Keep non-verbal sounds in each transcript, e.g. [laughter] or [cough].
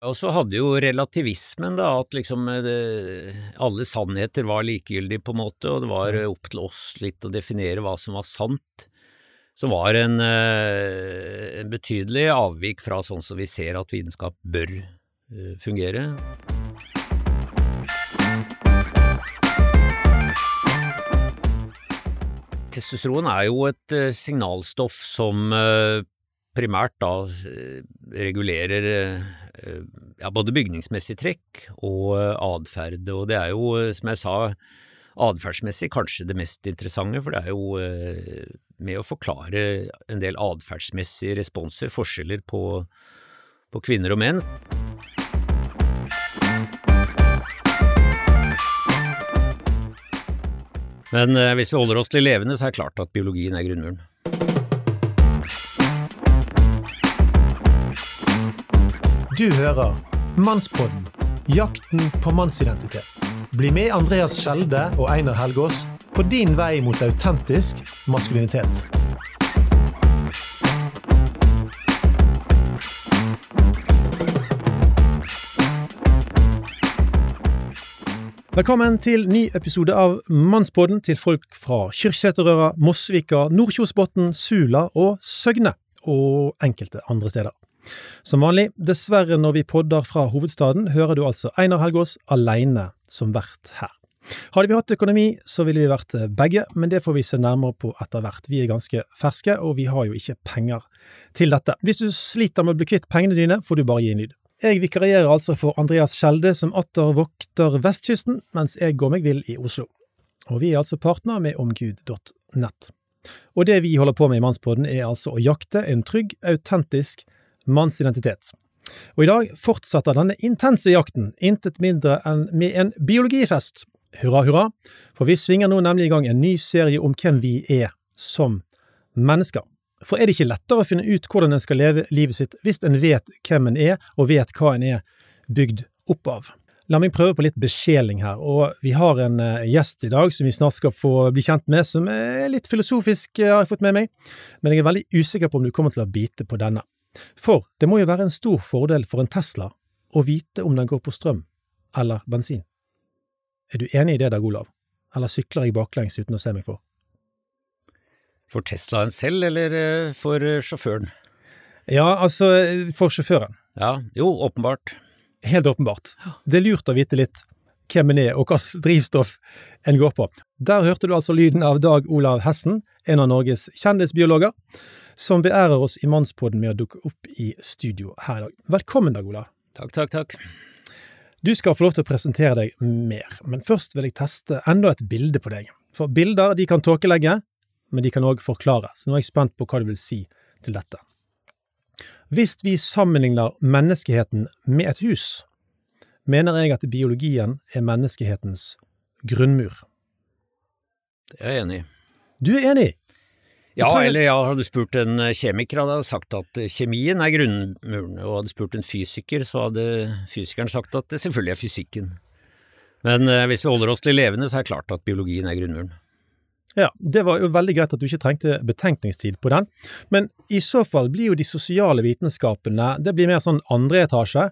Og så hadde jo relativismen da, at liksom det, alle sannheter var likegyldige på en måte, og det var opp til oss litt å definere hva som var sant, som var en, en betydelig avvik fra sånn som vi ser at vitenskap bør fungere. Testosteron er jo et signalstoff som primært da regulerer ja, både bygningsmessig trekk og atferd, og det er jo, som jeg sa, atferdsmessig kanskje det mest interessante, for det er jo med å forklare en del atferdsmessige responser, forskjeller på, på kvinner og menn. Men hvis vi holder oss til levende, så er det klart at biologien er grunnmuren. Du hører Mannspodden jakten på mannsidentitet. Bli med Andreas Skjelde og Einar Helgaas på din vei mot autentisk maskulinitet. Velkommen til ny episode av Mannspodden til folk fra Kyrksæterøra, Mosvika, Nordkjosbotn, Sula og Søgne, og enkelte andre steder. Som vanlig, dessverre når vi podder fra hovedstaden, hører du altså Einar Helgaas aleine som vert her. Hadde vi hatt økonomi, så ville vi vært begge, men det får vi se nærmere på etter hvert. Vi er ganske ferske, og vi har jo ikke penger til dette. Hvis du sliter med å bli kvitt pengene dine, får du bare gi en lyd. Jeg vikarierer altså for Andreas Skjelde, som atter vokter vestkysten, mens jeg går meg vill i Oslo. Og vi er altså partner med omgud.nett. Og det vi holder på med i Mannspodden, er altså å jakte en trygg, autentisk mannsidentitet. Og i dag fortsetter denne intense jakten, intet mindre enn med en biologifest. Hurra, hurra, for vi svinger nå nemlig i gang en ny serie om hvem vi er som mennesker. For er det ikke lettere å finne ut hvordan en skal leve livet sitt hvis en vet hvem en er, og vet hva en er bygd opp av? La meg prøve på litt besjeling her, og vi har en gjest i dag som vi snart skal få bli kjent med, som er litt filosofisk, har jeg fått med meg, men jeg er veldig usikker på om du kommer til å bite på denne. For det må jo være en stor fordel for en Tesla å vite om den går på strøm eller bensin. Er du enig i det, Dag Olav, eller sykler jeg baklengs uten å se meg for? For Teslaen selv, eller for sjåføren? Ja, altså, for sjåføren. Ja, jo, åpenbart. Helt åpenbart. Det er lurt å vite litt hvem en er, og hvilket drivstoff en går på. Der hørte du altså lyden av Dag Olav Hessen, en av Norges kjendisbiologer, som beærer oss i Mannspodden med å dukke opp i studio her i dag. Velkommen, Dag Ola. Takk, takk, takk. Du skal få lov til å presentere deg mer, men først vil jeg teste enda et bilde på deg. For bilder de kan tåkelegge, men de kan òg forklare, så nå er jeg spent på hva du vil si til dette. Hvis vi sammenligner menneskeheten med et hus, mener jeg at biologien er menneskehetens grunnmur. Det er jeg enig i. Du er enig? Ja, eller ja, hadde du spurt en kjemiker, hadde jeg sagt at kjemien er grunnmuren, og hadde du spurt en fysiker, så hadde fysikeren sagt at det selvfølgelig er fysikken. Men hvis vi holder oss til levende, så er det klart at biologien er grunnmuren. Ja, det var jo veldig greit at du ikke trengte betenkningstid på den, men i så fall blir jo de sosiale vitenskapene det blir mer sånn andre etasje,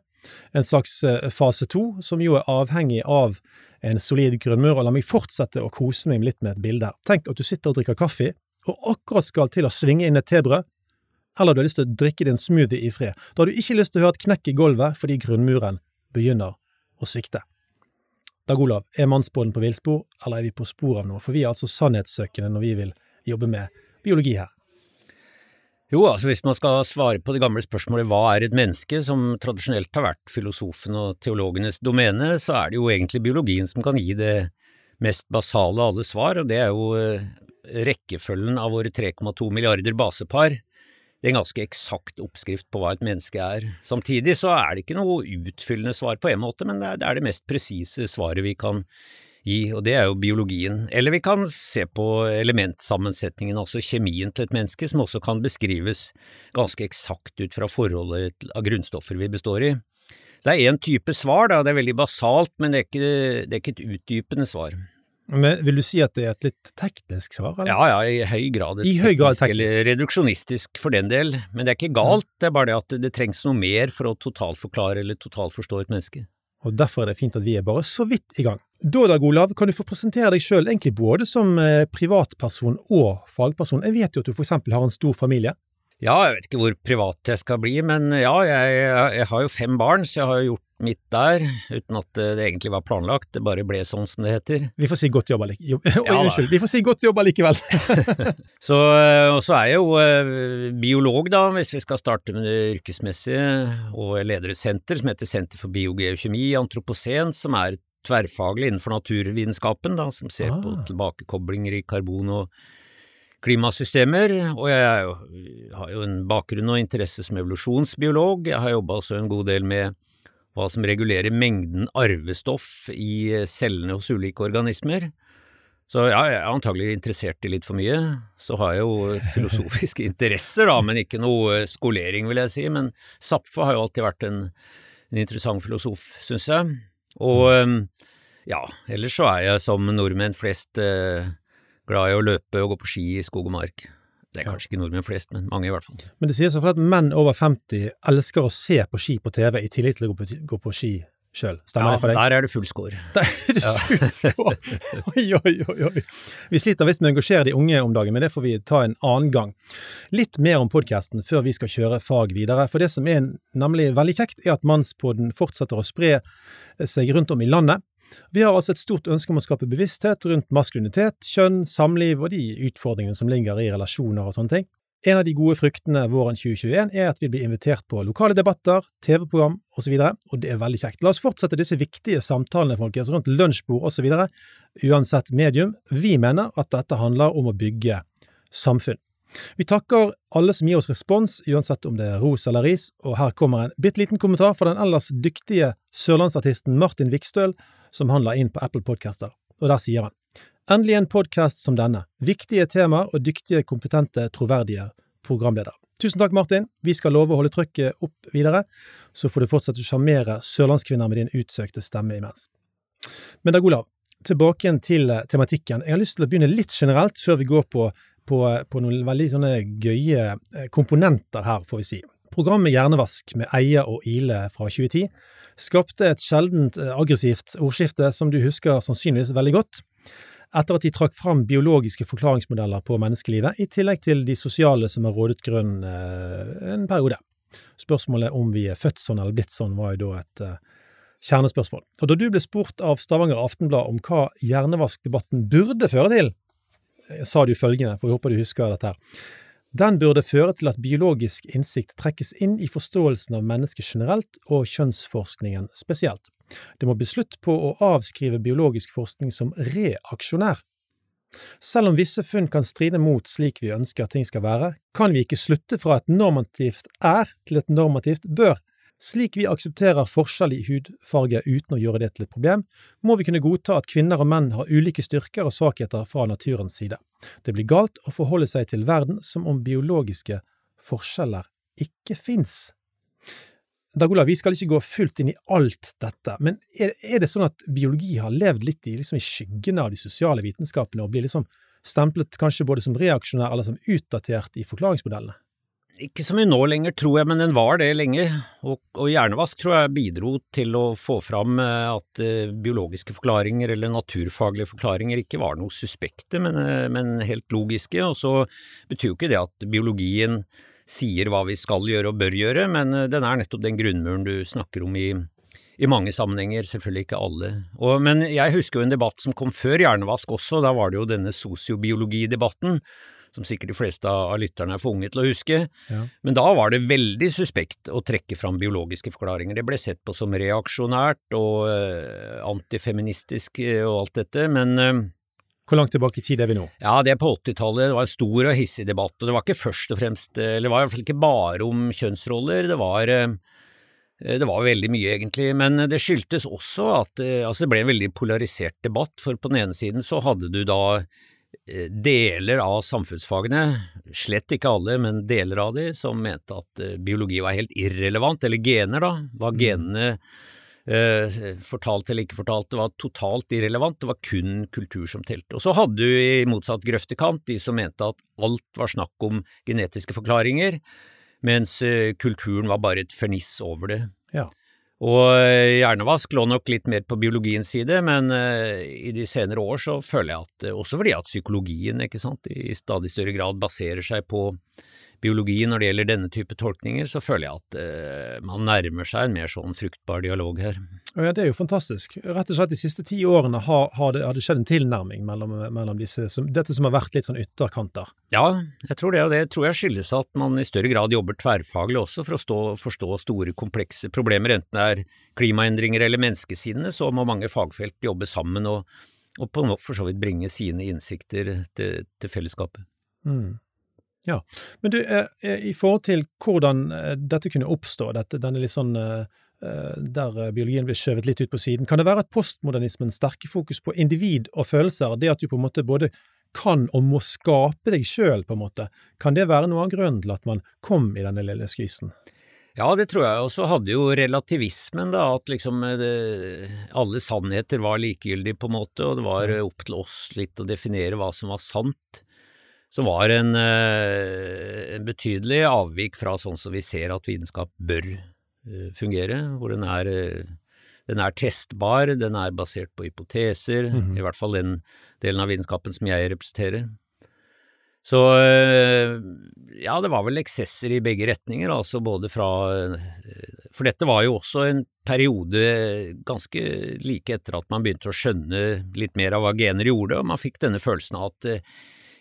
en slags fase to, som jo er avhengig av en solid grunnmur, og la meg fortsette å kose meg litt med et bilde. Tenk at du sitter og drikker kaffe, og akkurat skal til å svinge inn et tebrød, eller du har lyst til å drikke din smoothie i fred. Da har du ikke lyst til å høre et knekk i gulvet fordi grunnmuren begynner å svikte. Dag Olav, er mannsbåten på villspor, eller er vi på spor av noe? For vi er altså sannhetssøkende når vi vil jobbe med biologi her. Jo, altså hvis man skal svare på det gamle spørsmålet hva er et menneske, som tradisjonelt har vært filosofen og teologenes domene, så er det jo egentlig biologien som kan gi det mest basale av alle svar, og det er jo rekkefølgen av våre 3,2 milliarder basepar. Det er en ganske eksakt oppskrift på hva et menneske er. Samtidig så er det ikke noe utfyllende svar på en måte, men det er det mest presise svaret vi kan gi, og det er jo biologien. Eller vi kan se på elementsammensetningen, altså kjemien til et menneske, som også kan beskrives ganske eksakt ut fra forholdet av grunnstoffer vi består i. Det er én type svar, da, det er veldig basalt, men det er ikke, det er ikke et utdypende svar. Men Vil du si at det er et litt teknisk svar? eller? Ja, ja, i høy grad. I høy grad teknisk, Eller reduksjonistisk for den del. Men det er ikke galt, det er bare det at det, det trengs noe mer for å totalforklare eller totalforstå et menneske. Og Derfor er det fint at vi er bare så vidt i gang. Da, Dag Olav, kan du få presentere deg sjøl, egentlig både som eh, privatperson og fagperson. Jeg vet jo at du for eksempel har en stor familie. Ja, jeg vet ikke hvor privat jeg skal bli, men ja, jeg, jeg har jo fem barn, så jeg har jo gjort mitt der, uten at det egentlig var planlagt, det bare ble sånn som det heter. Vi får si godt jobba likevel. [laughs] Ja, Unnskyld, vi får si godt jobba likevel. [laughs] [laughs] så, og så er jeg jo eh, biolog, da, hvis vi skal starte med det yrkesmessige, og jeg leder et senter som heter Senter for biogeokjemi, antropocen, som er tverrfaglig innenfor naturvitenskapen, da, som ser ah. på tilbakekoblinger i karbon og klimasystemer, og jeg har jo en bakgrunn og interesse som evolusjonsbiolog. Jeg har jobba også en god del med hva som regulerer mengden arvestoff i cellene hos ulike organismer. Så ja, jeg er antagelig interessert i litt for mye. Så har jeg jo filosofiske [laughs] interesser, da, men ikke noe skolering, vil jeg si. Men Zapfe har jo alltid vært en, en interessant filosof, syns jeg. Og ja, ellers så er jeg som nordmenn flest eh, glad i å løpe og gå på ski i skog og mark. Det er kanskje ikke nordmenn flest, men mange i hvert fall. Men det sies for at menn over 50 elsker å se på ski på TV i tillegg til å gå på, gå på ski sjøl. Stemmer ja, det for deg? Der er det full score. [laughs] Der er det full score! Oi, oi, oi, oi. Vi sliter visst med å engasjere de unge om dagen, men det får vi ta en annen gang. Litt mer om podkasten før vi skal kjøre fag videre. For det som er nemlig veldig kjekt, er at Mannspodden fortsetter å spre seg rundt om i landet. Vi har altså et stort ønske om å skape bevissthet rundt maskulinitet, kjønn, samliv og de utfordringene som ligger i relasjoner og sånne ting. En av de gode fruktene våren 2021 er at vi blir invitert på lokale debatter, TV-program osv., og, og det er veldig kjekt. La oss fortsette disse viktige samtalene folkens, rundt lunsjbord osv., uansett medium. Vi mener at dette handler om å bygge samfunn. Vi takker alle som gir oss respons, uansett om det er ros eller ris, og her kommer en bitte liten kommentar fra den ellers dyktige sørlandsartisten Martin Vikstøl, som han la inn på Apple Podcaster, og der sier han Endelig en podkast som denne, viktige temaer og dyktige, kompetente, troverdige programledere. Tusen takk, Martin. Vi skal love å holde trykket opp videre, så får du fortsette å sjarmere sørlandskvinner med din utsøkte stemme imens. Men Dag Olav, tilbake igjen til eh, tematikken. Jeg har lyst til å begynne litt generelt, før vi går på, på, på noen veldig sånne gøye eh, komponenter her, får vi si. Programmet Hjernevask med Eia og Ile fra 2010 skapte et sjeldent eh, aggressivt ordskifte som du husker sannsynligvis veldig godt, etter at de trakk fram biologiske forklaringsmodeller på menneskelivet, i tillegg til de sosiale som har rådet grunn eh, en periode. Spørsmålet om vi er født sånn eller blitt sånn var jo da et uh, kjernespørsmål. Og da du ble spurt av Stavanger Aftenblad om hva hjernevaskdebatten burde føre til, sa du følgende, for jeg håper du husker dette her. Den burde føre til at biologisk innsikt trekkes inn i forståelsen av mennesket generelt og kjønnsforskningen spesielt. Det må bli slutt på å avskrive biologisk forskning som reaksjonær. Selv om visse funn kan stride mot slik vi ønsker at ting skal være, kan vi ikke slutte fra et normativt er til et normativt bør. Slik vi aksepterer forskjell i hudfarge uten å gjøre det til et problem, må vi kunne godta at kvinner og menn har ulike styrker og svakheter fra naturens side. Det blir galt å forholde seg til verden som om biologiske forskjeller ikke fins. Dag Olav, vi skal ikke gå fullt inn i alt dette, men er, det sånn at biologi har levd litt i, liksom i skyggene av de sosiale vitenskapene og blir liksom stemplet kanskje både som reaksjonær eller som utdatert i forklaringsmodellene? Ikke så mye nå lenger, tror jeg, men den var det lenge. Og, og hjernevask tror jeg bidro til å få fram eh, at uh, biologiske forklaringer eller naturfaglige forklaringer ikke var noe suspekte, men, uh, men, helt logiske. Og så betyr jo ikke det at biologien sier hva vi skal gjøre og bør gjøre, men den er nettopp den grunnmuren du snakker om i, i mange sammenhenger, selvfølgelig ikke alle. Og, men jeg husker jo en debatt som kom før hjernevask også, da var det jo denne sosiobiologidebatten som sikkert de fleste av lytterne er for unge til å huske. Ja. Men da var det veldig suspekt å trekke fram biologiske forklaringer. Det ble sett på som reaksjonært og uh, antifeministisk uh, og alt dette, men uh, hvor langt tilbake i tid er vi nå? Ja, Det er på 80-tallet. Det var en stor og hissig debatt. og Det var ikke først og fremst, eller det var i hvert fall ikke bare om kjønnsroller. Det var, det var veldig mye, egentlig. Men det skyldtes også at altså det ble en veldig polarisert debatt. For på den ene siden så hadde du da Eh, deler av samfunnsfagene, slett ikke alle, men deler av de, som mente at eh, biologi var helt irrelevant, eller gener, da, hva mm. genene eh, fortalt eller ikke fortalt, det var totalt irrelevant, det var kun kultur som telte. Og så hadde du i motsatt grøftekant de som mente at alt var snakk om genetiske forklaringer, mens eh, kulturen var bare et ferniss over det. Ja. Og eh, hjernevask lå nok litt mer på biologiens side, men uh, i de senere år så føler jeg at, også fordi at psykologien sant, i stadig større grad baserer seg på biologi når det gjelder denne type tolkninger, så føler jeg at eh, man nærmer seg en mer sånn fruktbar dialog her. Ja, Det er jo fantastisk. Rett og slett de siste ti årene har, har, det, har det, skjedd en tilnærming mellom, mellom disse, som, dette som har vært litt sånn ytterkanter. Ja, jeg tror det, og det tror jeg skyldes at man i større grad jobber tverrfaglig også for å stå, forstå store, komplekse problemer, enten det er klimaendringer eller menneskesinne, så må mange fagfelt jobbe sammen og, og på for så vidt bringe sine innsikter til, til fellesskapet. Mm. Ja, men du, eh, eh, i forhold til hvordan eh, dette kunne oppstå, dette, denne litt sånn der biologien blir skjøvet litt ut på siden, kan det være at postmodernismens sterke fokus på individ og følelser, det at du på en måte både kan og må skape deg sjøl, på en måte, kan det være noe av grunnen til at man kom i denne lille skvisen? Ja, det tror jeg. Og så hadde jo relativismen, da, at liksom det, alle sannheter var likegyldige, på en måte, og det var opp til oss litt å definere hva som var sant som var en, eh, en, betydelig avvik fra sånn som vi ser at vitenskap bør eh, fungere, hvor den er, eh, den er testbar, den er basert på hypoteser, mm -hmm. i hvert fall den delen av vitenskapen som jeg representerer. Så ja, det var vel eksesser i begge retninger, altså både fra For dette var jo også en periode ganske like etter at man begynte å skjønne litt mer av hva gener gjorde, og man fikk denne følelsen av at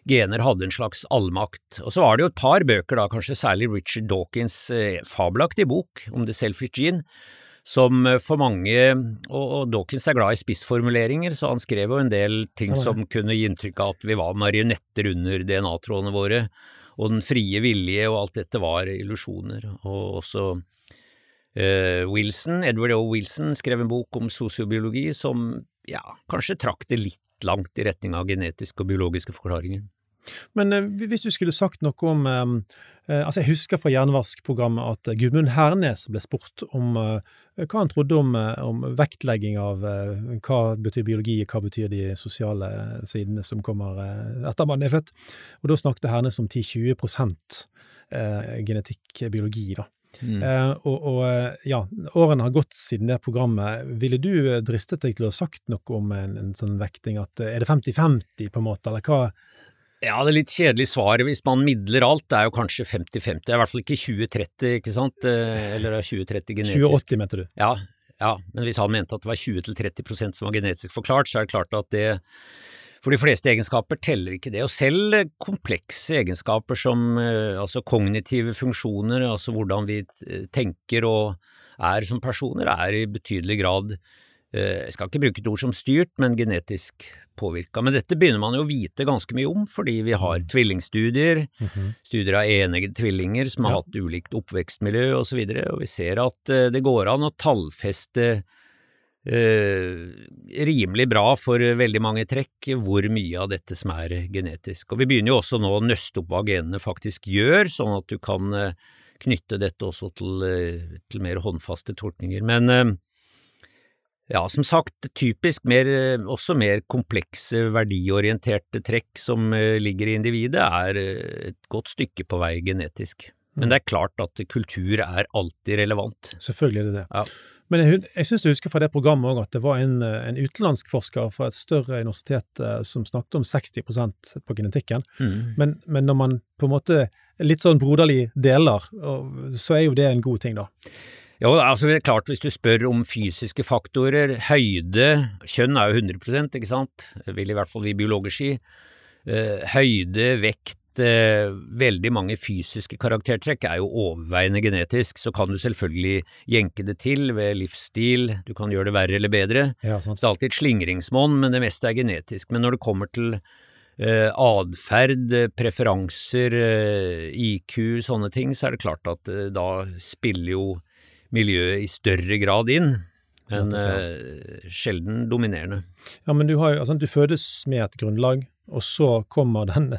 gener hadde en slags allmakt. Og så var det jo et par bøker, da, kanskje særlig Richard Dawkins eh, fabelaktige bok om The Selfish Gene, som eh, for mange, og, Dawkins er glad i spissformuleringer, så han skrev jo en del ting som kunne gi inntrykk av at vi var marionetter under DNA-trådene våre, og den frie vilje og alt dette var illusjoner. Og også eh, Wilson, Edward O. Wilson skrev en bok om sosiobiologi som ja, kanskje trakk det litt langt i retning av genetiske og biologiske forklaringer. Men eh, hvis du skulle sagt noe om eh, eh altså Jeg husker fra jernvaskprogrammet at eh, Gudmund Hernes ble spurt om hva han trodde om, om vektlegging av hva betyr biologi, hva betyr de sosiale sidene som kommer etter man er født. Og Da snakket Hernes om 10-20 eh, genetikk, biologi. da. Mm. Eh, og, og, ja, årene har gått siden det programmet. Ville du dristet deg til å ha sagt noe om en, en sånn vekting, at er det 50-50 på en måte, eller hva? Ja, det er litt kjedelig svaret hvis man midler alt, det er jo kanskje 50-50, i hvert fall ikke 20-30, ikke sant, eh, eller 20-30 genetisk. 20-80 mente du? Ja, ja, men hvis han mente at det var 20-30% som var genetisk forklart, så er det klart at det for de fleste egenskaper teller ikke det, og selv komplekse egenskaper som eh, altså kognitive funksjoner, altså hvordan vi eh, tenker og er som personer, er i betydelig grad jeg skal ikke bruke et ord som styrt, men genetisk påvirka. Men dette begynner man jo å vite ganske mye om, fordi vi har tvillingstudier, mm -hmm. studier av enige tvillinger som har ja. hatt ulikt oppvekstmiljø osv., og, så videre, og vi ser at uh, det går an å tallfeste uh, rimelig bra for veldig mange trekk hvor mye av dette som er genetisk. Og vi begynner jo også nå å nøste opp hva genene faktisk gjør, sånn at du kan uh, knytte dette også til, til mer håndfaste tolkninger. Men ja, som sagt, typisk mer, også mer komplekse, verdiorienterte trekk som eh, ligger i individet, er eh, et godt stykke på vei genetisk. Men mm. det er klart at kultur er alltid relevant. Selvfølgelig er det det. Ja. Men jeg, jeg syns du husker fra det programmet òg at det var en, en, utenlandsk forsker fra et større universitet eh, som snakket om 60% på genetikken. Mm. Men, men, når man på en måte litt sånn broderlig deler, så er jo det en god ting, da. Jo, altså det er klart hvis du spør om fysiske faktorer, høyde, kjønn er jo 100 ikke sant, vil i hvert fall vi biologer si, eh, høyde, vekt, eh, veldig mange fysiske karaktertrekk er jo overveiende genetisk, så kan du selvfølgelig jenke det til ved livsstil, du kan gjøre det verre eller bedre, ja, det er alltid et slingringsmonn, men det meste er genetisk. Men når det kommer til eh, atferd, preferanser, eh, IQ, sånne ting, så er det klart at da spiller jo miljøet i større grad inn, men uh, sjelden dominerende. Ja, men du, har, altså, du fødes med et grunnlag, og så kommer den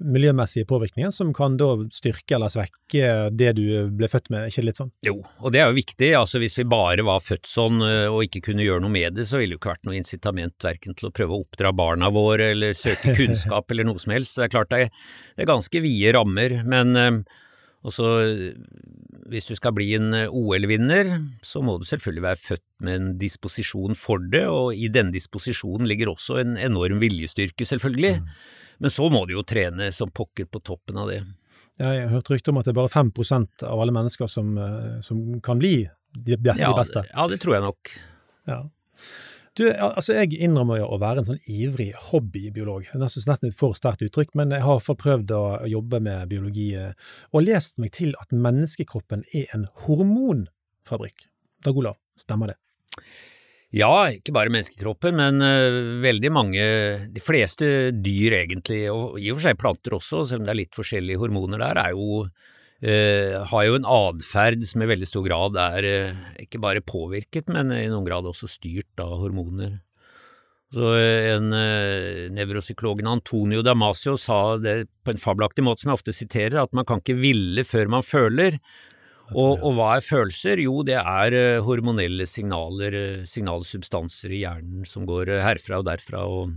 miljømessige påvirkningen som kan da styrke eller svekke det du ble født med, ikke litt sånn? Jo, og det er jo viktig. Altså Hvis vi bare var født sånn eh, og ikke kunne gjøre noe med det, så ville det jo ikke vært noe incitament verken til å prøve å oppdra barna våre eller søke [laughs] kunnskap eller noe som helst. Det er klart det er, det er ganske vide rammer, men eh, også, hvis du skal bli en OL-vinner, så må du selvfølgelig være født med en disposisjon for det, og i denne disposisjonen ligger også en enorm viljestyrke, selvfølgelig. Mm. Men så må du jo trene som pokker på toppen av det. Jeg har hørt rykte om at det er bare 5% av alle mennesker som, eh, som kan bli de, de ja, beste. Ja, det tror jeg nok. Ja. Du, altså Jeg innrømmer jo å være en sånn ivrig hobbybiolog. Jeg Nesten, nesten et for sterkt uttrykk, men jeg har prøvd å jobbe med biologi eh, og lest meg til at menneskekroppen er en hormonfabrikk. Dag Olav, stemmer det? Ja, ikke bare menneskekroppen, men uh, veldig mange, de fleste dyr egentlig, og i og for seg planter også, selv om det er litt forskjellige hormoner der, er jo, uh, har jo en atferd som i veldig stor grad er uh, ikke bare påvirket, men i noen grad også styrt av hormoner. Så en nevropsykologen Antonio Damasio sa det på en fabelaktig måte som jeg ofte siterer, at man kan ikke ville før man føler. Og, og, hva er følelser? Jo, det er uh, hormonelle signaler, uh, signalsubstanser i hjernen som går herfra og derfra, og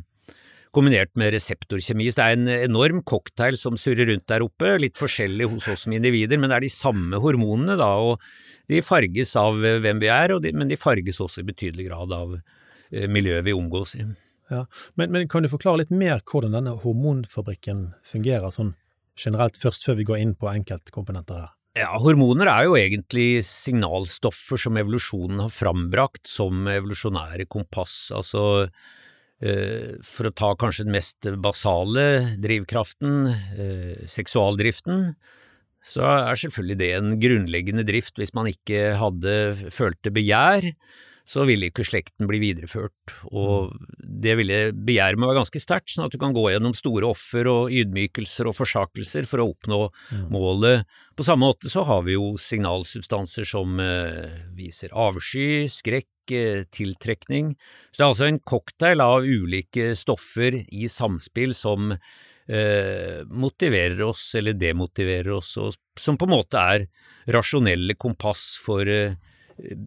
kombinert med reseptorkjemi. Så det er en enorm cocktail som surrer rundt der oppe, litt forskjellig hos oss som individer, men det er de samme hormonene, da, og de farges av hvem vi er, de, men de farges også i betydelig grad av miljøet vi omgås i. Ja, men, men, kan du forklare litt mer hvordan denne hormonfabrikken fungerer sånn generelt, først før vi går inn på enkeltkomponenter her? Ja, hormoner er jo egentlig signalstoffer som evolusjonen har frambrakt som evolusjonære kompass. Altså, eh, for å ta kanskje den mest basale drivkraften, eh, seksualdriften, så er selvfølgelig det en grunnleggende drift hvis man ikke hadde følte begjær så ville ikke slekten bli videreført, og det ville begjæret må være ganske sterkt, sånn at du kan gå gjennom store offer og ydmykelser og forsakelser for å oppnå mm. målet. På samme måte så har vi jo signalsubstanser som eh, viser avsky, skrekk, eh, tiltrekning, så det er altså en cocktail av ulike stoffer i samspill som eh, motiverer oss eller demotiverer oss, og som på en måte er rasjonelle kompass for eh,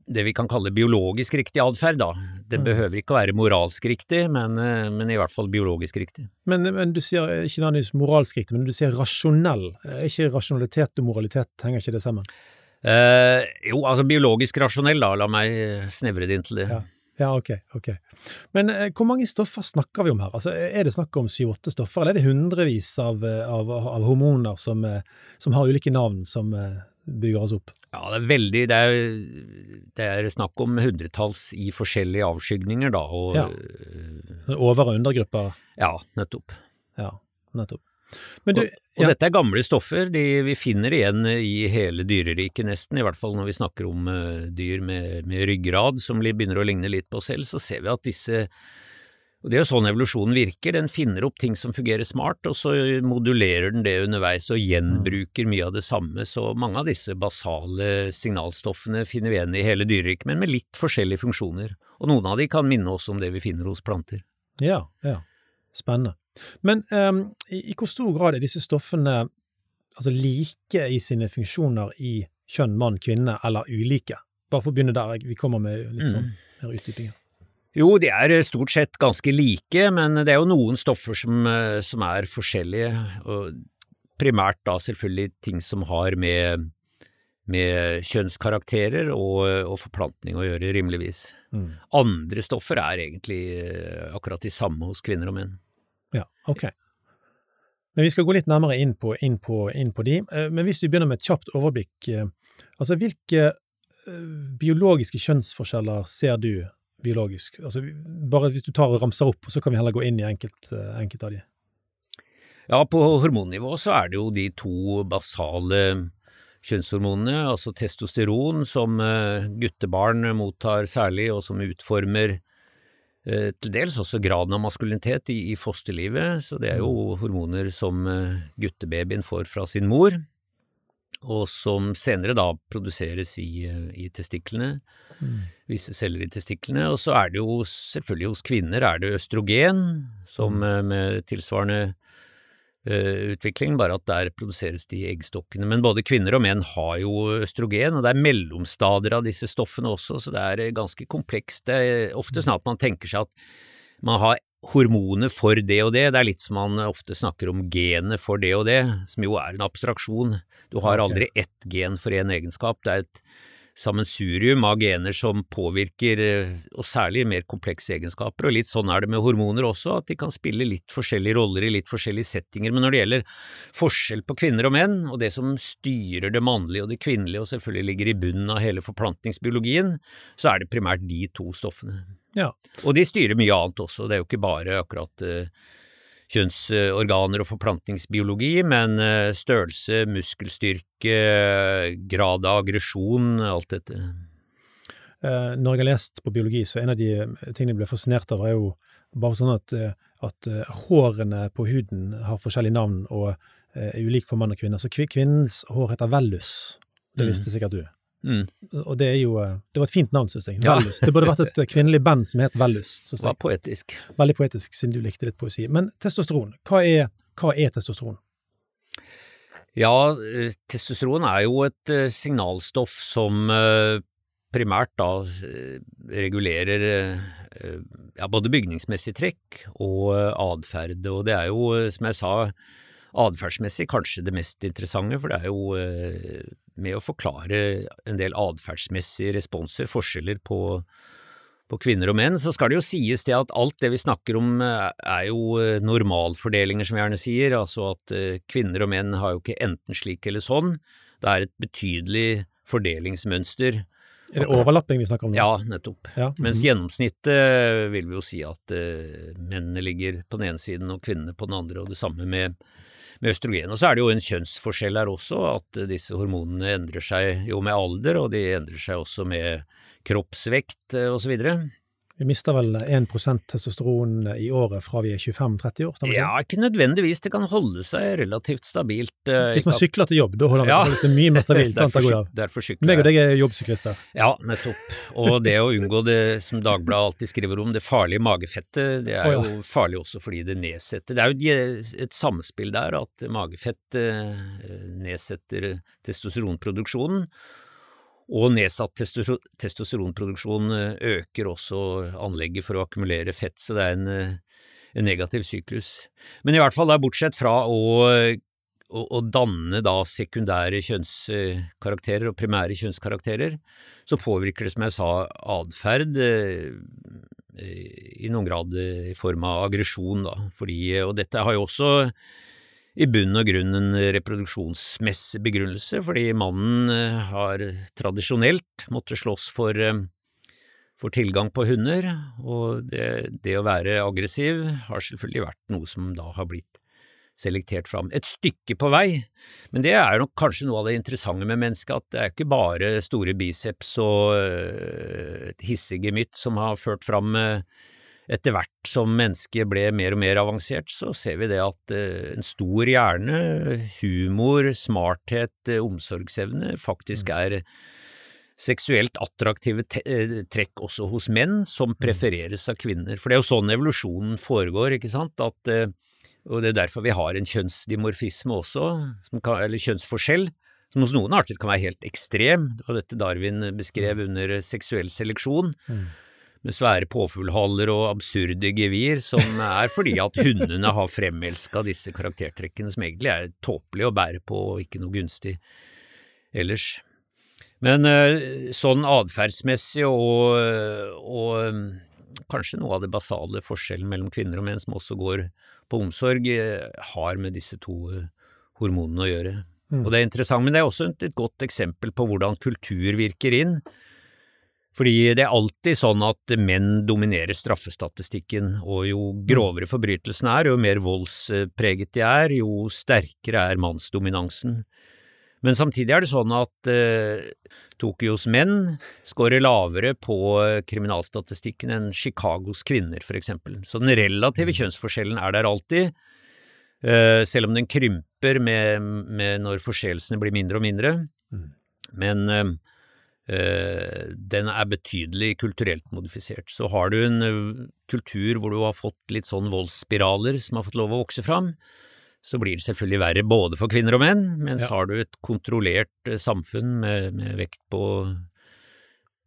det vi kan kalle biologisk riktig atferd, da. Det mm. behøver ikke å være moralsk riktig, men, eh, men i hvert fall biologisk riktig. Men, men du sier ikke nødvendigvis moralsk riktig, men du sier rasjonell. Er ikke rasjonalitet og moralitet, henger ikke det sammen? Eh, jo, altså biologisk rasjonell, da. La meg snevre det inn til det. Ja. Ja, ok. ok. Men eh, hvor mange stoffer snakker vi om her? Altså, Er det snakk om syv-åtte stoffer, eller er det hundrevis av, av, av hormoner som, eh, som, har ulike navn som eh, bygger oss opp? Ja, det er veldig Det er, det er snakk om hundretalls i forskjellige avskygninger, da. Og, ja. Over- og undergrupper? Ja, nettopp. Ja, nettopp. Du, og, og ja. dette er gamle stoffer, de, vi finner igjen i hele dyreriket nesten, i hvert fall når vi snakker om uh, dyr med, med, ryggrad som begynner å ligne litt på oss selv, så ser vi at disse og Det er jo sånn evolusjonen virker, den finner opp ting som fungerer smart, og så modulerer den det underveis og gjenbruker mye av det samme, så mange av disse basale signalstoffene finner vi igjen i hele dyreriket, men med litt forskjellige funksjoner, og noen av de kan minne oss om det vi finner hos planter. Ja, ja, spennende. Men um, i, i, hvor stor grad er disse stoffene altså like i sine funksjoner i kjønn, mann, kvinne, eller ulike? Bare for å begynne der, vi kommer med litt sånn mm. mer utdypinger. Jo, de er eh, stort sett ganske like, men det er jo noen stoffer som, eh, som er forskjellige. Og primært da selvfølgelig ting som har med, med kjønnskarakterer og, og, forplantning å gjøre, rimeligvis. Mm. Andre stoffer er egentlig eh, akkurat de samme hos kvinner og menn. Ja, ok. Men vi skal gå litt nærmere inn på, inn på, inn på de. Men hvis vi begynner med et kjapt overblikk, altså hvilke biologiske kjønnsforskjeller ser du biologisk? Altså, bare hvis du tar og ramser opp, så kan vi heller gå inn i enkelt, eh, enkelt av de. Ja, på hormonnivå så er det jo de to basale kjønnshormonene, altså testosteron, som eh, guttebarn mottar særlig, og som utformer eh, til dels også graden av maskulinitet i, i fosterlivet, så det er jo mm. hormoner som guttebabyen får fra sin mor, og som senere da produseres i, i testiklene. visse celler i testiklene. Og så er det jo selvfølgelig hos kvinner er det østrogen, som eh, med tilsvarende utvikling, bare at der produseres de eggstokkene. Men både kvinner og menn har jo østrogen, og det er mellomstader av disse stoffene også, så det er eh, ganske komplekst. Det er ofte sånn at man tenker seg at man har hormoner for det og det, det er litt som man ofte snakker om genet for det og det, som jo er en abstraksjon. Du har aldri ett gen for én egenskap, det er et sammensurium av gener som påvirker, eh, og særlig mer komplekse egenskaper, og litt sånn er det med hormoner også, at de kan spille litt forskjellige roller i litt forskjellige settinger, men når det gjelder forskjell på kvinner og menn, og det som styrer det mannlige og det kvinnelige og selvfølgelig ligger i bunnen av hele forplantningsbiologien, så er det primært de to stoffene. Ja. Og de styrer mye annet også, det er jo ikke bare akkurat uh, kjønnsorganer og forplantningsbiologi, men eh, størrelse, muskelstyrke, grad av aggresjon, alt dette. Eh, når jeg har lest på biologi, så en av de eh, tingene jeg ble fascinert av, er jo bare sånn at, at hårene på huden har forskjellige navn og er ulike for mann og kvinne. Så kvinnens hår heter vellus. Det mm. visste sikkert du. Mm. Og det er jo Det var et fint navn, syns jeg. Vellus. Det burde vært et [laughs] kvinnelig band som het Vellus. Det var poetisk. Veldig poetisk, siden du likte litt poesi. Men testosteron, hva er, hva er testosteron? Ja, eh, testosteron er jo et uh, signalstoff som primært da regulerer ja, både bygningsmessig trekk og atferd, og det er jo, som jeg sa, atferdsmessig kanskje det mest interessante, for det er jo med å forklare en del atferdsmessige responser, forskjeller på, på, kvinner og menn, så skal det jo sies det at alt det vi snakker om eh, er jo eh, normalfordelinger, som vi gjerne sier, altså at eh, kvinner og menn har jo ikke enten slik eller sånn, det er et betydelig fordelingsmønster. Er det overlapping vi snakker om nå? Ja, nettopp. Ja. Mm Mens gjennomsnittet vil vi jo si at mennene ligger på den ene siden og kvinnene på den andre, og det samme med med østrogen. Og så er det jo en kjønnsforskjell her også, at disse hormonene endrer seg jo med alder, og de endrer seg også med kroppsvekt eh, osv. Vi mister vel 1% testosteron i året fra vi er 25-30 år? stemmer det? Ja, ikke nødvendigvis. Det kan holde seg relativt stabilt. Uh, Hvis man sykler til jobb, da holder ja. det seg mye mer stabilt? [laughs] derfor, sant, derfor sykler Meg og deg er jobbsyklister. Ja, nettopp. Og det å unngå det som Dagbladet alltid skriver om, det farlige magefettet, det er oh, ja. jo farlig også fordi det nedsetter Det er jo et samspill der, at magefett uh, nedsetter testosteronproduksjonen. Og nedsatt testosteronproduksjon eh, øker også anlegget for å akkumulere fett, så det er en, eh, en negativ syklus. Men i hvert fall, da, bortsett fra å, å, å danne da sekundære kjønnskarakterer og primære kjønnskarakterer, så påvirker det, som jeg sa, atferd eh, i noen grad i form av aggresjon, da, fordi, og dette har jo også i bunn og grunn en reproduksjonsmessig begrunnelse, fordi mannen eh, har tradisjonelt måttet slåss for, eh, for tilgang på hunder, og det, det, å være aggressiv har selvfølgelig vært noe som da har blitt selektert fram. Et stykke på vei, men det er nok kanskje noe av det interessante med mennesket, at det er ikke bare store biceps og et hissige gemytt som har ført fram etter hvert som mennesket ble mer og mer avansert, så ser vi det at eh, en stor hjerne, humor, smarthet, eh, omsorgsevne faktisk mm. er seksuelt attraktive eh, trekk også hos menn, som mm. prefereres av kvinner. For det er jo sånn evolusjonen foregår, ikke sant, at, og det er derfor vi har en kjønnsdimorfisme også, kan, eller kjønnsforskjell, som hos noen arter kan være helt ekstrem, det var dette Darwin beskrev mm. under seksuell seleksjon. Mm med svære påfuglhaller og absurde gevir, som er fordi at hundene har fremelska disse karaktertrekkene som egentlig er tåpelige å bære på og ikke noe gunstig ellers. Men eh, sånn atferdsmessig og, og, kanskje noe av det basale forskjellen mellom kvinner og menn som også går på omsorg, eh, har med disse to eh, hormonene å gjøre. Mm. Og det er interessant, men det er også et godt eksempel på hvordan kultur virker inn. Fordi det er alltid sånn at menn dominerer straffestatistikken, og jo grovere forbrytelsene er, jo mer voldspreget de er, jo sterkere er mannsdominansen. Men samtidig er det sånn at eh, Tokyos menn scorer lavere på kriminalstatistikken enn Chicagos kvinner, for eksempel. Så den relative mm. kjønnsforskjellen er der alltid, eh, selv om den krymper med, med når forseelsene blir mindre og mindre. Mm. Men eh, den er betydelig kulturelt modifisert. Så har du en eh, kultur hvor du har fått litt sånn voldsspiraler som har fått lov å vokse fram, så blir det selvfølgelig verre både for kvinner og menn, mens Ja. har du et kontrollert eh, samfunn med, med vekt på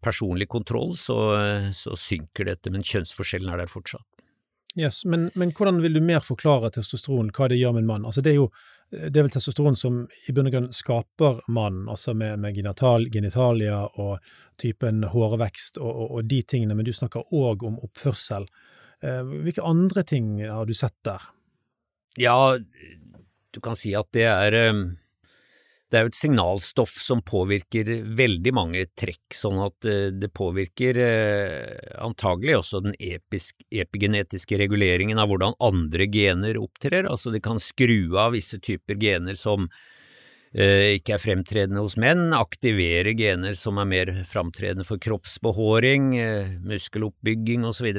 personlig kontroll, så, eh, så synker dette, men kjønnsforskjellen er der fortsatt. Yes, men, men hvordan vil du mer forklare testosteron, hva det gjør med en mann? Altså det er jo det er vel testosteron som i bunn og grunn skaper mannen, altså med, med genital, genitalia og typen hårvekst og, og, og de tingene, men du snakker òg om oppførsel. Eh, hvilke andre ting har du sett der? Ja, du kan si at det er eh, Det er jo et signalstoff som påvirker veldig mange trekk, sånn at eh, det påvirker eh, antagelig også den episk, epigenetiske reguleringen av hvordan andre gener opptrer. Altså det kan skru av visse typer gener som eh, ikke er fremtredende hos menn, aktivere gener som er mer framtredende for kroppsbehåring, eh, muskeloppbygging osv.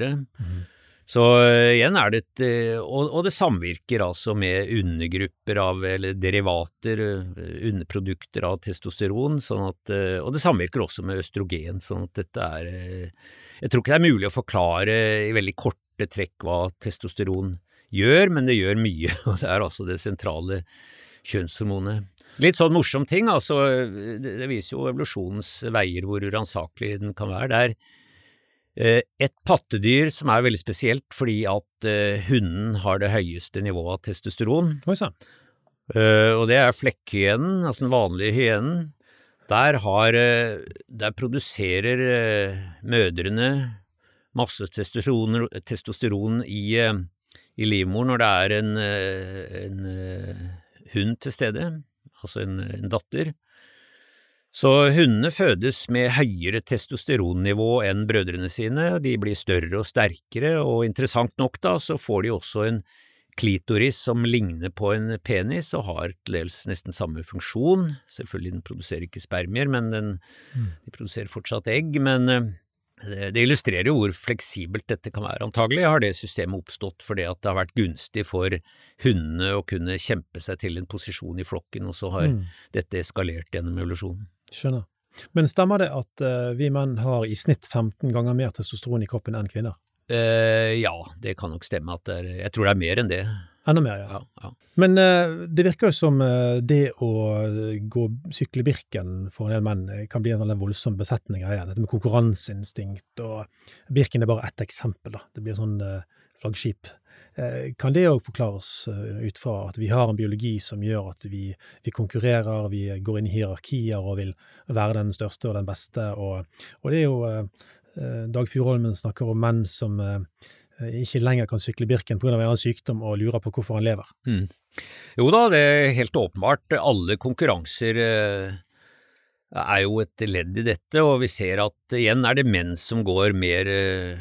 Så eh, igjen er det et eh, og, det samvirker altså med undergrupper av, eller derivater, eh, underprodukter av testosteron, sånn at, og det samvirker også med østrogen, sånn at dette er Jeg tror ikke det er mulig å forklare i veldig korte trekk hva testosteron gjør, men det gjør mye, [laughs] og det er altså det sentrale kjønnshormonet. Litt sånn morsom ting, altså, det, det viser jo evolusjonens veier hvor uransakelig den kan være. Det er Et pattedyr som er veldig spesielt fordi at eh, hunden har det høyeste nivået av testosteron, eh, og det er flekkhyenen, altså den vanlige hyenen. Der, har, eh, der produserer eh, mødrene masse testosteron, testosteron i, eh, i livmoren når det er en, eh, en eh, hund til stede, altså en, en datter. Så hundene fødes med høyere testosteronnivå enn brødrene sine, de blir større og sterkere, og interessant nok da, så får de også en klitoris som ligner på en penis og har til dels nesten samme funksjon. Selvfølgelig, den produserer ikke spermier, men den, de produserer fortsatt egg, men eh, det det illustrerer jo hvor fleksibelt dette kan være. Antagelig har det systemet oppstått fordi at det har vært gunstig for hundene å kunne kjempe seg til en posisjon i flokken, og så har Mm. dette eskalert gjennom evolusjonen. Skjønner. Men stemmer det at uh, vi menn har i snitt 15 ganger mer testosteron i kroppen enn kvinner? Uh, ja, det kan nok stemme at det er Jeg tror det er mer enn det. Enda mer, ja. Ja, ja. Men uh, det virker jo som det å gå sykle Birken for en del menn kan bli en veldig voldsom besettende greie. Dette med konkurranseinstinkt og Birken er bare ett eksempel, da. Det blir sånn flaggskip. Eh, kan det òg forklares eh, ut fra at vi har en biologi som gjør at vi, vi konkurrerer, vi går inn i hierarkier og vil være den største og den beste, og, og det er jo eh, Dag Fjordholmen snakker om menn som ikke lenger kan sykle Birken pga. en annen sykdom og lurer på hvorfor han lever. Jo da, det er helt åpenbart. Alle konkurranser er jo et ledd i dette, og vi ser at igjen er det menn som går mer eh,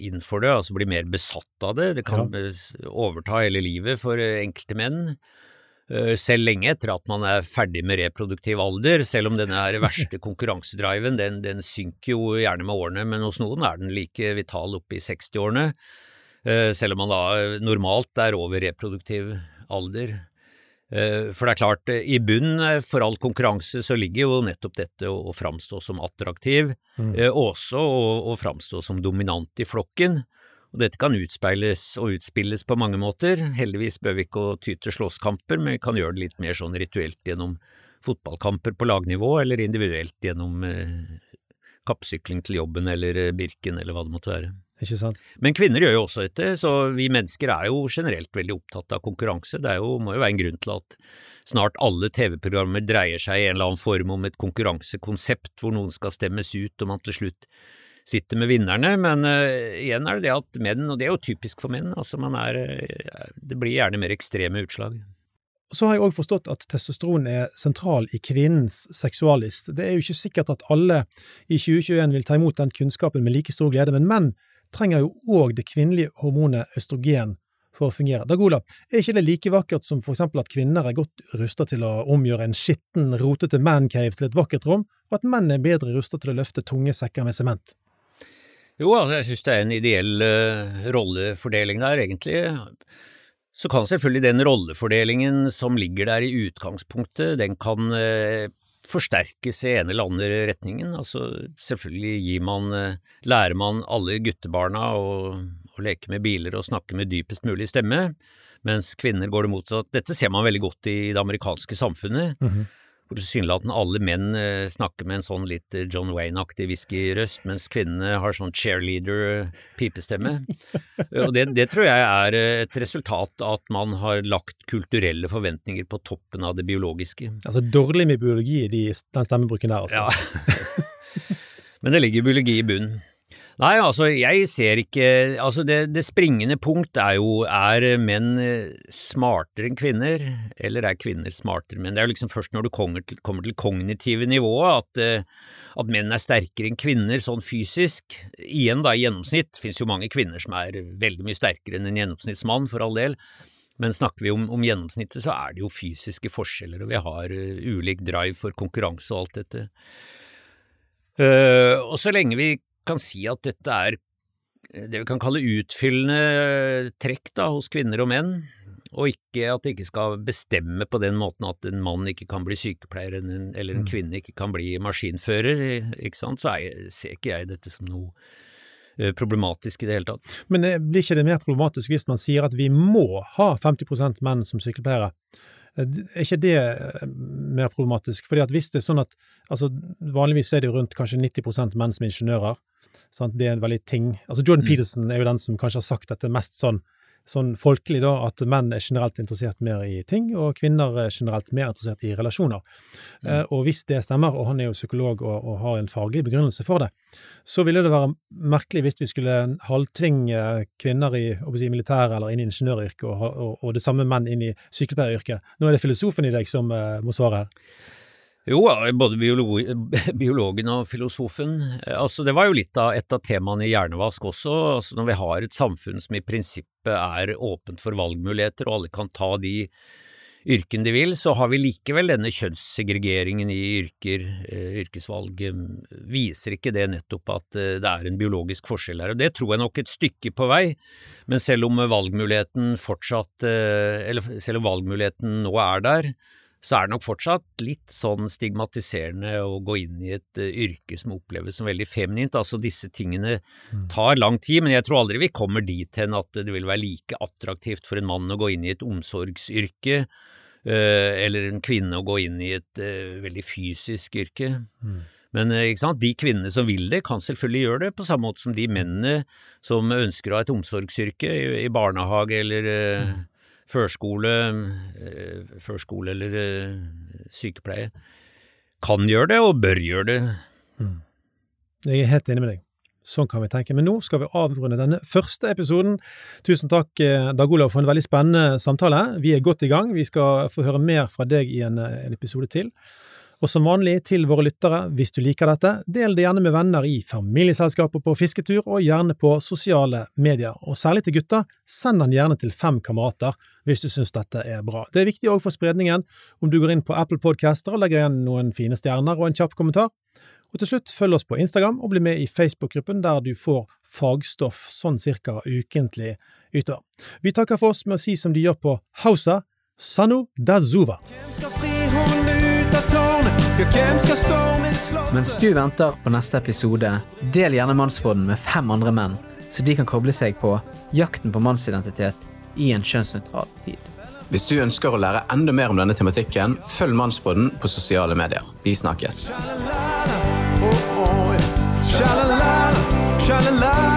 inn for det, altså blir mer besatt av det. Det kan ja. overta hele livet for eh, enkelte menn. Eh, Selv lenge etter at man er ferdig med reproduktiv alder, selv om denne her verste [laughs] konkurransedriven, den, den synker jo gjerne med årene, men hos noen er den like vital oppe i 60-årene, eh, selv om man da normalt er over reproduktiv alder. Eh, For det er klart, eh, i bunnen for all konkurranse så ligger jo nettopp dette å framstå som attraktiv, Mm. eh, også å, framstå som dominant i flokken. Og dette kan utspeiles og utspilles på mange måter. Heldigvis bør vi ikke ty til slåsskamper, men vi kan gjøre det litt mer sånn rituelt gjennom fotballkamper på lagnivå, eller individuelt gjennom eh, kappsykling til jobben eller eh, Birken eller hva det måtte være. Ikke sant? Men kvinner gjør jo også dette, så vi mennesker er jo generelt veldig opptatt av konkurranse. Det er jo, må jo være en grunn til at snart alle TV-programmer dreier seg i en eller annen form om et konkurransekonsept hvor noen skal stemmes ut og man til slutt sitter med vinnerne. Men uh, igjen er det det at menn, og det er jo typisk for menn, altså man er eh, Det blir gjerne mer ekstreme utslag. Så har jeg òg forstått at testosteron er sentral i kvinnens seksualist. Det er jo ikke sikkert at alle i 2021 vil ta imot den kunnskapen med like stor glede, men menn trenger jo òg det kvinnelige hormonet østrogen for å fungere. Dag Olav, er ikke det like vakkert som for eksempel at kvinner er godt rustet til å omgjøre en skitten, rotete mancave til et vakkert rom, og at menn er bedre rustet til å løfte tunge sekker med sement? Jo, altså jeg synes det er en ideell uh, rollefordeling der, egentlig. Så kan selvfølgelig den rollefordelingen som ligger der i utgangspunktet, den kan eh, forsterkes i ene eller andre retningen. Altså, selvfølgelig man, lærer man alle guttebarna å, å leke med biler og snakke med dypest mulig stemme, mens kvinner går det motsatt. Dette ser man veldig godt i det amerikanske samfunnet. Mm -hmm hvor tilsynelatende alle menn eh, snakker med en sånn litt eh, John Wayne-aktig whiskyrøst, mens kvinnene har sånn cheerleader-pipestemme. [laughs] Og det, det, tror jeg er eh, et resultat av at man har lagt kulturelle forventninger på toppen av det biologiske. Altså dårlig med biologi de, den stemmebruken der, altså. Ja. [laughs] Men det ligger biologi i bunnen. Nei, altså jeg ser ikke Altså det, det, springende punkt er jo er menn eh, smartere enn kvinner, eller er kvinner smartere enn menn? Det er jo liksom først når du kommer til, kommer til kognitive nivået at, eh, at, menn er sterkere enn kvinner sånn fysisk. Igjen da i gjennomsnitt, det finnes jo mange kvinner som er veldig mye sterkere enn en gjennomsnittsmann, for all del. Men snakker vi om, om gjennomsnittet, så er det jo fysiske forskjeller, og vi har uh, ulik drive for konkurranse og alt dette. Uh, og så lenge vi kan si at dette er eh, det vi kan kalle utfyllende trekk da, hos kvinner og menn, og ikke at det ikke skal bestemme på den måten at en mann ikke kan bli sykepleier eller en mm. kvinne ikke kan bli maskinfører, ikke sant, så jeg, ser ikke jeg dette som noe eh, problematisk i det hele tatt. Men eh, blir ikke det mer problematisk hvis man sier at vi må ha 50% menn som sykepleiere? Er ikke det mer problematisk? Fordi at hvis det er sånn at altså Vanligvis er det jo rundt kanskje 90 menn som er ingeniører, Sant? Det er en veldig ting Altså Jordan mm. Peterson er jo den som kanskje har sagt dette mest sånn, sånn folkelig, da, at menn er generelt interessert mer i ting, og kvinner er generelt mer interessert i relasjoner. Mm. Eh, og hvis det stemmer, og han er jo psykolog og, og, har en faglig begrunnelse for det, så ville det være merkelig hvis vi skulle halvtvinge kvinner i si, militæret eller inn i ingeniøryrket, og, og, og, det samme menn inn i sykepleieryrket. Nå er det filosofen i deg som eh, må svare her. Jo, både biolog, [laughs] biologen og filosofen. Altså, det var jo litt av et av temaene i Hjernevask også. Altså, når vi har et samfunn som i prinsippet er åpent for valgmuligheter, og alle kan ta de yrkene de vil, så har vi likevel denne kjønnssegregeringen i yrker, eh, yrkesvalg. Viser ikke det nettopp at eh, det er en biologisk forskjell her? Og det tror jeg nok et stykke på vei, men selv om valgmuligheten fortsatt, eh, eller selv om valgmuligheten nå er der, så er det nok fortsatt litt sånn stigmatiserende å gå inn i et uh, yrke som oppleves som veldig feminint. Altså disse tingene mm. tar lang tid, men jeg tror aldri vi kommer dit hen at det vil være like attraktivt for en mann å gå inn i et omsorgsyrke, uh, eller en kvinne å gå inn i et uh, veldig fysisk yrke. Mm. Men de kvinnene som vil det, kan selvfølgelig gjøre det, på samme måte som de mennene som ønsker å ha et omsorgsyrke i, i barnehage eller mm førskole, eh, førskole eller eh, sykepleie, kan gjøre det og bør gjøre det. Mm. Jeg er helt enig med deg. Sånn kan vi tenke. Men nå skal vi avrunde denne første episoden. Tusen takk, eh, Dag Olav, for en veldig spennende samtale. Vi er godt i gang. Vi skal få høre mer fra deg i en, episode til. Og som vanlig til våre lyttere, hvis du liker dette, del det gjerne med venner i familieselskapet på fisketur, og gjerne på sosiale medier. Og særlig til gutta, send den gjerne til fem kamerater hvis du syns dette er bra. Det er viktig òg for spredningen om du går inn på Apple Podcaster og legger igjen noen fine stjerner og en kjapp kommentar. Og til slutt, følg oss på Instagram og bli med i Facebook-gruppen der du får fagstoff sånn cirka ukentlig utover. Vi takker for oss med å si som de gjør på Hausa, Sanu Dazuva. Mens du venter på neste episode, del gjerne Mannsbåten med fem andre menn, så de kan koble seg på jakten på mannsidentitet i en kjønnsnøytral tid. Hvis du ønsker å lære enda mer om denne tematikken, følg Mannsbåten på sosiale medier. Vi snakkes. Sha-la-la, oh, oh, yeah.